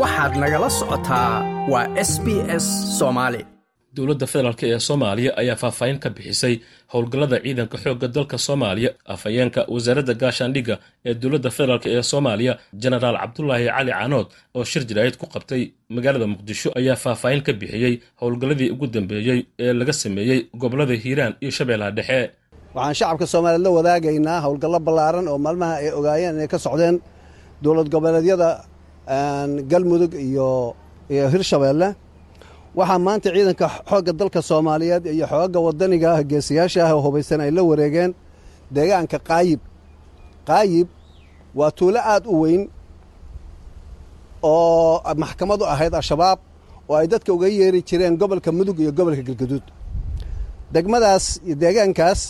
waxaad nagala socotaa waa s b s soomaali dowladda federaalk ee soomaaliya ayaa faahfaahin ka bixisay howlgallada ciidanka xoogga dalka soomaaliya afhayeenka wasaaradda gaashaandhigga ee dowladda federaalk ee soomaaliya jenaraal cabdulaahi cali canood oo shir jaraa'id ku qabtay. Magaalada muqdisho ayaa faahfaahin ka bixiyey howlgalladii ugu dambeeyey ee laga sameeyey gobollada hiiraan iyo shabeellaha dhexe. Waxaan shacabka soomaaliyeed la wadaagaynaa howlgallo ballaaran oo maalmaha ay ogaayeen inay ka socdeen dowlad goboleedyada galmudug iyo hirshabeelle waxaa maanta ciidanka xoogga dalka soomaaliyeed iyo xoogga waddaniga ah geesiyaasha ah oo hubaysan ay la wareegeen deegaanka qaayib. Qaayib waa tuulo aad u weyn oo maxkamad u ahayd al-shabaab oo ay dadka uga yeeri jireen gobolka mudug iyo gobolka galgaduud. Degmadaas iyo deegaankaas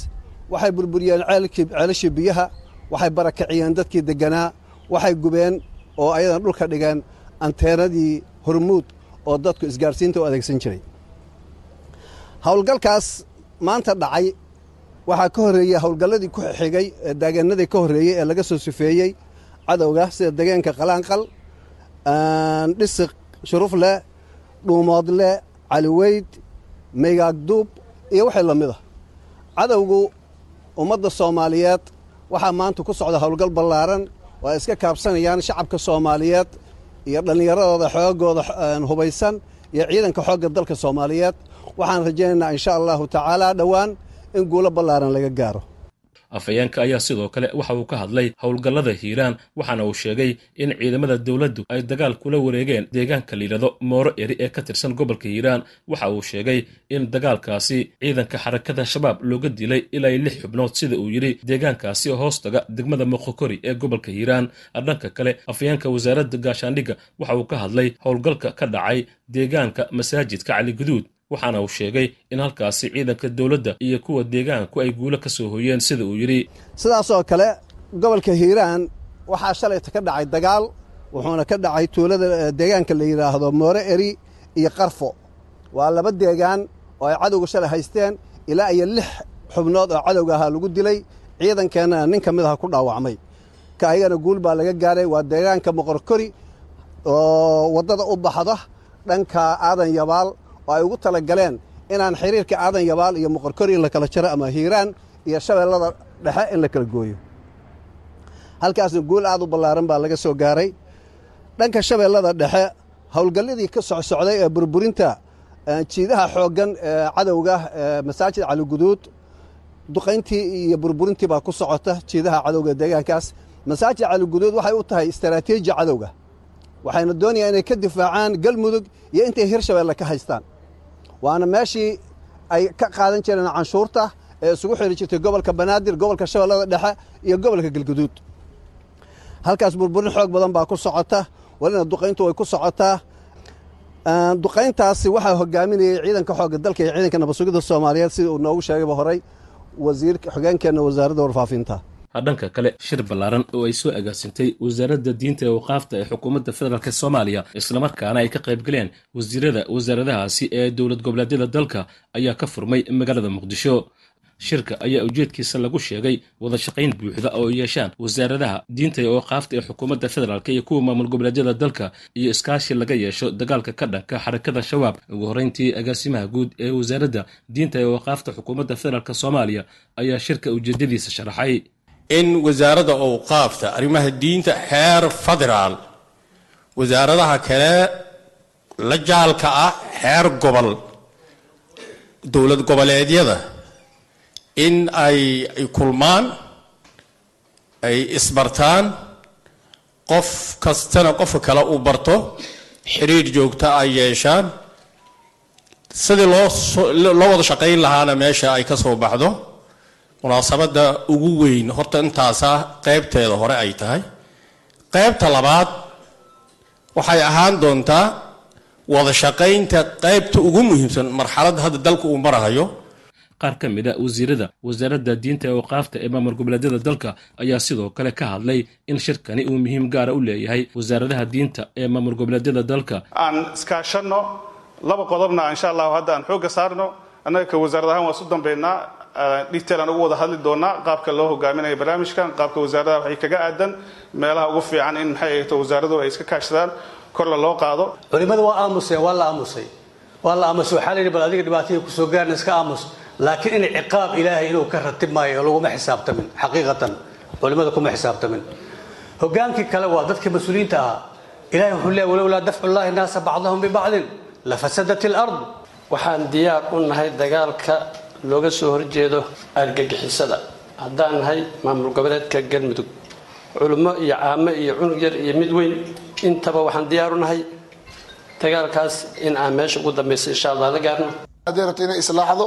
waxay burburiyeen ceelashii biyaha waxay barakiciyeen dadkii degganaa waxay gubeen oo ayadan dhulka dhigeen anteenadii hormuud oo dadku isgaarsiinta u adeegsan jiray. Howlgalkaas maanta dhacay waxaa ka horreeyey howlgalladii ku xigay ee daagaanadii ka horreeyey ee laga soo sifeeyey cadowga sida degaanka qalaanqal dhisiq shurufleh dhuumoodle caliweyd maygaagduub iyo wixii la mid a cadowgu ummadda soomaaliyeed waxaa maanta ku socda howlgal ballaaran ay iska kaabsanayaan shacabka soomaaliyeed iyo dhallinyaradooda xoogooda hubaysan iyo ciidanka xoogga dalka soomaaliyeed. Waxaan rajaynaynaa insha allahu tacaala dhowaan in guulo ballaaran laga gaaro afhayeenka ayaa sidoo kale waxa uu ka hadlay howlgallada hiiraan waxaana uu sheegay in ciidamada dowladdu ay dagaal kula wareegeen deegaanka layidhahdo mooro eri ee ka tirsan gobolka hiiraan waxa uu sheegay in dagaalkaasi ciidanka xarakada shabaab looga dilay ilaa lix xubnood sida uu yidhi deegaankaasi oo hoostaga degmada moqokori ee gobolka hiiraan dhanka kale afhayeenka wasaaradda gaashaandhigga waxa uu ka hadlay howlgalka ka dhacay deegaanka masaajidka caliguduud waxaana uu sheegay in halkaasi ciidanka dowladda iyo kuwa deegaanku ay guulo ka soo hoyeen sida uu yidhi. Sidaasoo kale gobolka hiiraan waxaa shalayta ka dhacay dagaal wuxuuna ka dhacay tuulada deegaanka la yidhaahdo moore eri iyo qarfo waa laba deegaan oo ay cadowga shalay haysteen ilaa iyo lix xubnood oo cadowga ahaa lagu dilay ciidankeennana nin ka mid aha ku dhaawacmay. Ka ayagana guul baa laga gaaray waa deegaanka moqorkori oo waddada u baxda dhanka aadan yabaal oo ay ugu tala galeen inaan xiriirka aadan yabaal iyo moqorkori in la kala jaro ama hiiraan iyo shabeellada dhexe in la kala gooyo. Halkaasna guul aad u ballaaran baa laga soo gaaray. Dhanka shabeellada dhexe howlgalladii ka socsocday ee burburinta jiidaha xooggan ee cadowga masaajid caliguduud duqayntii iyo burburintii baa ku socota jiidaha cadowga deegaankaas. Masaajid caliguduud waxay u tahay istaraatiiji cadowga waxayna doonayaan inay ka difaacaan galmudug iyo intay hirshabeelle ka haystaan waana meeshii ay ka qaadan jireen canshuurta ee isugu xiri jirtay gobolka banaadir gobolka shabeellada dhexe iyo gobolka galguduud. Halkaas burburin xoog badan baa ku socota walina duqayntu way ku socotaa duqayntaasi waxaa hogaaminayay ciidanka xoogga dalka iyo ciidanka nabadsugidda soomaaliyeed sida uu noogu sheegayba horey wasiir xogeenkeenna wasaaradda warfaafinta dhanka kale shir ballaaran oo ay soo agaasintay wasaaradda diinta ee waqaafta ee xukuumadda federaalk soomaaliya islamarkaana ay ka qaybgaleen wasiirada wasaaradahaasi ee dowlad goboleedyada dalka ayaa ka furmay magaalada muqdisho. Shirka ayaa ujeedkiisa lagu sheegay wada shaqayn buuxda oo yeeshaan wasaaradaha diinta ee waqaafta ee xukuumadda federaalk iyo kuwa maamul goboleedyada dalka iyo iskaashi laga yeesho dagaalka ka dhanka xarakada shabaab ugu horreyntii agaasimaha guud ee wasaaradda diinta ee waqaafta xukuumadda federaalk soomaaliya ayaa shirka ujeedadiisa sharaxay in wasaaradda owqaafta arrimaha diinta xeer federaal wasaaradaha kale la jaalka ah xeer gobol. Dowlad goboleedyada. In ay kulmaan ay isbartaan qof kastana qofka kale uu barto xiriir joogta ay yeeshaan. Sidii loo loo wada shaqayn lahaana meesha ay ka soo baxdo munaasabadda ugu weyn horta intaasaa qaybteeda hore ay tahay. Qaybta labaad waxay ahaan doontaa wada shaqaynta qaybta ugu muhiimsan marxaladda hadda dalka uu marahayo. Qaar ka mid a wasiirada wasaaradda diinta ee waqaafta ee maamul goboleedyada dalka ayaa sidoo kale ka hadlay in shirkani uu muhiim gaara u leeyahay wasaaradaha diinta ee maamul goboleedyada dalka. Aan iskaashanno laba qodobna insha allahu hadda aan xoogga saarno annaga ka wasaarad ahaan waa isu dambeynaa detail aan ugu wada hadli doonaa qaabka loo hogaaminayo barnaamijkan qaabka wasaaradaha waxay kaga aadan meelaha ugu fiican in maxay ahayto wasaaraduhu ay iska kaashadaan korla loo qaado. Culimmada waa aamuseen waa la aamusay. Waa la aamusay waxaa la yidhi bal adiga dhibaatadii ku soo gaarna iska aamus. Laakiin in ciqaab ilaahay inuu ka ratib maayo laguma xisaabtamin xaqiiqatan. Culimmada kuma xisaabtamin. Hogaankii kale waa dadka mas'uuliyiinta ahaa. Ilahay wuxuu leeya walowlaa dafcu llahi naasa bacdahum bibacdin lafasadat ilard waxaan diyaar u nahay dagaalka looga soo horjeedo argagixisada. Haddaan nahay maamul goboleedka galmudug. Culummo iyo caamo iyo cunug yar iyo mid weyn. Intaba waxaan diyaar u nahay dagaalkaas in aan meesha ugu dambaysa insha allah la gaarno. Rabto inay islaaxdo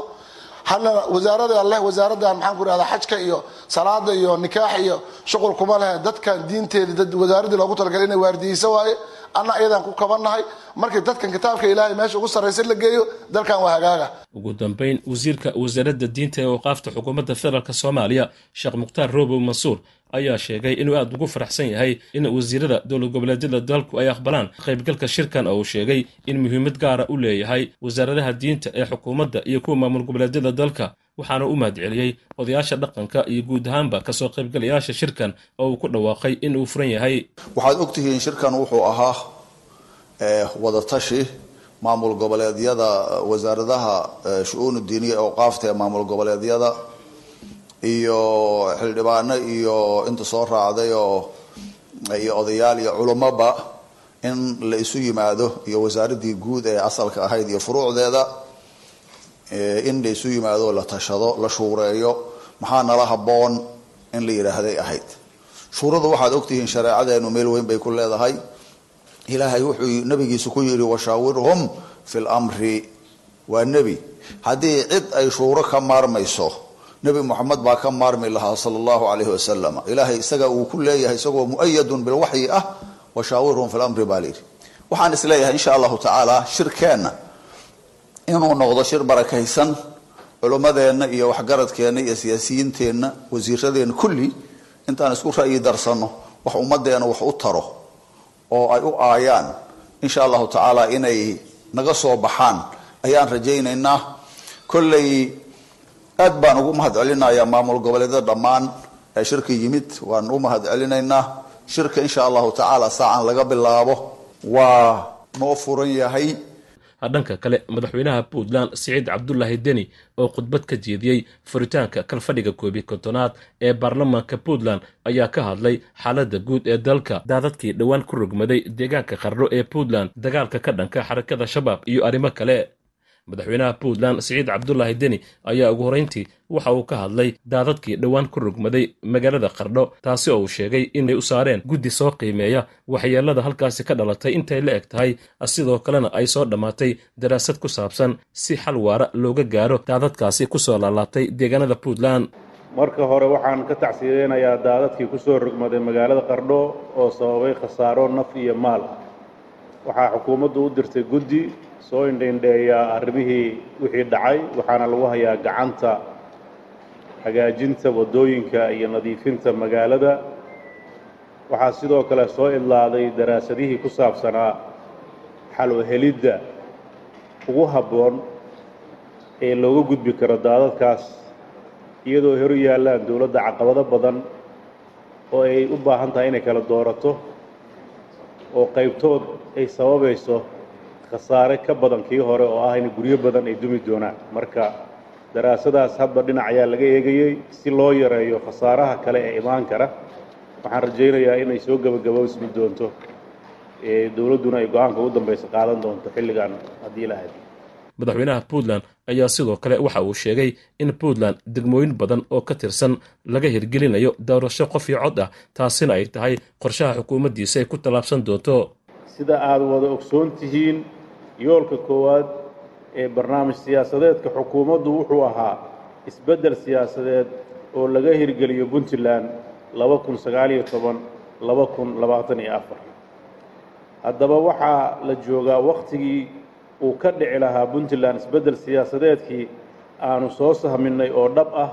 wasaarada wasaaradan maxaan ku ihahdaa xajka iyo salaada iyo nikaax iyo shuqul kuma leh dadkan diinteeda dad wasaaradii loogu talagalay inay waardiyeysa waaye anna ayadaan ku kabannahay. Markii dadkan kitaabka ilaahay meesha ugu sarraysa la geeyo dalkan waa hagaaga. Ugu dambayn wasiirka wasaaradda diinta ee awqaafta xukuumadda federaalk soomaaliya sheekh mukhtaar roobow mansuur ayaa sheegay inuu aada ugu faraxsan yahay in wasiirada dowlad goboleedyada dalku ay aqbalaan. Qaybgalka shirkan oo uu sheegay in muhiimad gaara u leeyahay wasaaradaha diinta ee xukuumadda iyo kuwa maamul goboleedyada dalka waxaana u mahadceliyey odayaasha dhaqanka iyo guud ahaanba ka soo qaybgalayaasha shirkan oo uu ku dhawaaqay in uu furan yahay. Waxaad ogtihiin shirkan wuxuu ahaa wadatashi maamul goboleedyada wasaaradaha shu-uunu diiniya ee awqaafta ee maamul goboleedyada iyo xildhibaano iyo inta soo raacday oo iyo odayaal iyo culumoba in la isu yimaado iyo wasaaradii guud ee asalka ahayd iyo furuucdeeda in la isu yimaado la tashado la shuureeyo maxaa nala haboon in la yidhaahday ahayd. Shuuradu waxaad ogtihiin shareecadeenu meel weyn bay ku leedahay. Ilaahay wuxuu nabigiisa ku yidhi washaawirhum fi lmri waa nebi. Haddii cid ay shuuro ka maarmayso nebi moxamed baa ka maarmi lahaa sala allahu calayhi wasalam ilaahay isaga uu ku leeyahay isagoo muayadun bilwaxyi ah washaawirhum fi lamri baa layidhi waxaan is leeyahay insha allahu tacaala shirkeenna inuu noqdo shir barakaysan culummadeenna iyo waxgaradkeenna iyo siyaasiyiinteenna wasiiradeenna kulli intaan isku ra'yi darsanno wax ummadeena wax u taro oo ay u aayaan insha allahu tacaala inay naga soo baxaan ayaan rajaynaynaa. Kolley aad baan ugu mahad celinayaa maamul goboleedyada dhammaan ee shirka yimid. Waan u mahad celinaynaa shirka insha allahu tacaala saacan laga bilaabo. Waa noo furan yahay. Dhanka kale madaxweynaha puntland siciid cabdulaahi deni oo khudbad ka jeediyey furitaanka kalfadhiga koobiyi kontonaad ee baarlamaanka puntland ayaa ka hadlay xaaladda guud ee dalka. Daadadkii dhowaan ku rogmaday deegaanka qardho ee puntland dagaalka ka dhanka xarakada shabaab iyo arrimo kale madaxweynaha puntland siciid cabdulaahi deni ayaa ugu horrayntii waxa uu ka hadlay daadadkii dhowaan ku rogmaday magaalada qardho taasi oo uu sheegay inay u saareen guddi soo qiimeeya waxyeelada halkaasi ka dhalatay intay la eg tahay sidoo kalena ay soo dhammaatay daraasad ku saabsan si xal waara looga gaaro daadadkaasi ku soo laalaabtay deegaanada puntland. Marka hore waxaan ka tacsiyeynayaa daadadkii ku soo rogmaday magaalada qardho oo sababay khasaaro naf iyo maal. Waxaa xukuumaddu u dirtay guddi soo indhaindheeya arrimihii wixii dhacay waxaana lagu hayaa gacanta hagaajinta waddooyinka iyo nadiifinta magaalada. Waxaa sidoo kale soo idlaaday daraasadihii ku saabsanaa xal u helidda ugu habboon ee looga gudbi karo daadadkaas iyadoo hor yaallaan dowladda caqabado badan oo ay u baahan tahay inay kala doorato oo qaybtood ay sababayso khasaare ka badan kii hore oo ah in guryo badan ay dumi doonaan. Marka daraasadaas hadba dhinac ayaa laga eegayey si loo yareeyo khasaaraha kale ee imaan kara. Waxaan rajaynayaa inay soo gebagaboosmi doonto dowladduna ay go'aanka ugu dambaysa qaadan doonto xilligan haddii lahayd madaxweynaha puntland ayaa sidoo kale waxa uu sheegay in puntland degmooyin badan oo ka tirsan laga hirgelinayo doorasho qof iyo cod ah taasina ay tahay qorshaha xukuumaddiisa ay ku tallaabsan doonto. Sida aada wada ogsoon tihiin yoolka koowaad ee barnaamij siyaasadeedka xukuumaddu wuxuu ahaa isbeddel siyaasadeed oo laga hirgeliyo puntland laba kun sagaaliyo toban laba kun labaatan iyo afar. Haddaba waxaa la joogaa wakhtigii uu ka dhici lahaa puntland isbeddel siyaasadeedkii aanu soo sahminnay oo dhab ah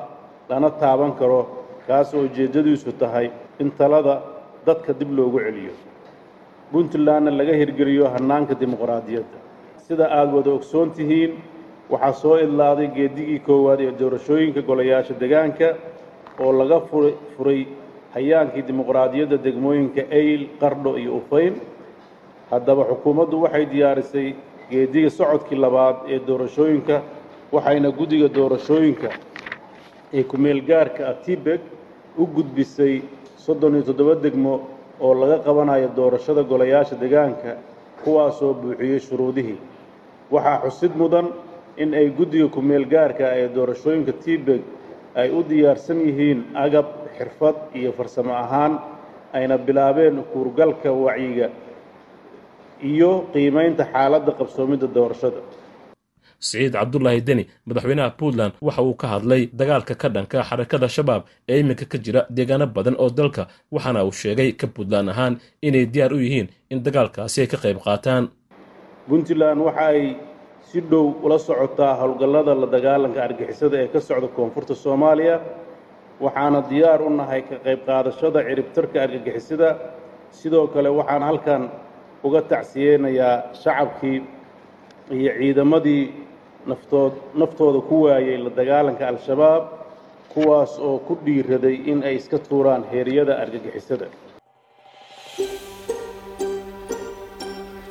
lana taaban karo kaas oo ujeeddadiisu tahay in talada dadka dib loogu celiyo. Puntlandna laga hirgeliyo hannaanka dimuqraadiyadda sida aada wada ogsoon tihiin waxaa soo idlaaday geedigii koowaad ee doorashooyinka golayaasha degaanka oo laga furay hayaankii dimuqraadiyadda degmooyinka ayl qardho iyo ufayn. Haddaba xukuumaddu waxay diyaarisay geediga socodkii labaad ee doorashooyinka waxayna guddiga doorashooyinka ee ku-meelgaarka ah tibeg u gudbisay soddon iyo toddoba degmo oo laga qabanayo doorashada golayaasha deegaanka kuwaasoo buuxiyey shuruudihii waxaa xusid mudan in ay guddiga ku-meelgaarka ee doorashooyinka tibeg ay u diyaarsan yihiin agab xirfad iyo farsamo ahaan ayna bilaabeen kuurgalka wacyiga iyo qiimaynta xaaladda qabsoomidda doorashada. Siciid cabdulaahi deni madaxweynaha puntland waxa uu ka hadlay dagaalka ka dhanka xarakada shabaab ee iminka ka jira deegaano badan oo dalka waxaana uu sheegay ka puntland ahaan inay diyaar u yihiin in dagaalkaasi ay ka qayb qaataan puntland waxa ay si dhow ula socotaa howlgallada la dagaalanka argixisada ee ka socda koonfurta soomaaliya waxaana diyaar u nahay ka qayb qaadashada ciribtarka argagixisada. Sidoo kale waxaan halkan uga tacsiyeynayaa shacabkii iyo ciidamadii naftood naftooda ku waayey la dagaalanka al-shabaab kuwaas oo ku dhiiraday in ay iska tuuraan heeryada argagixisada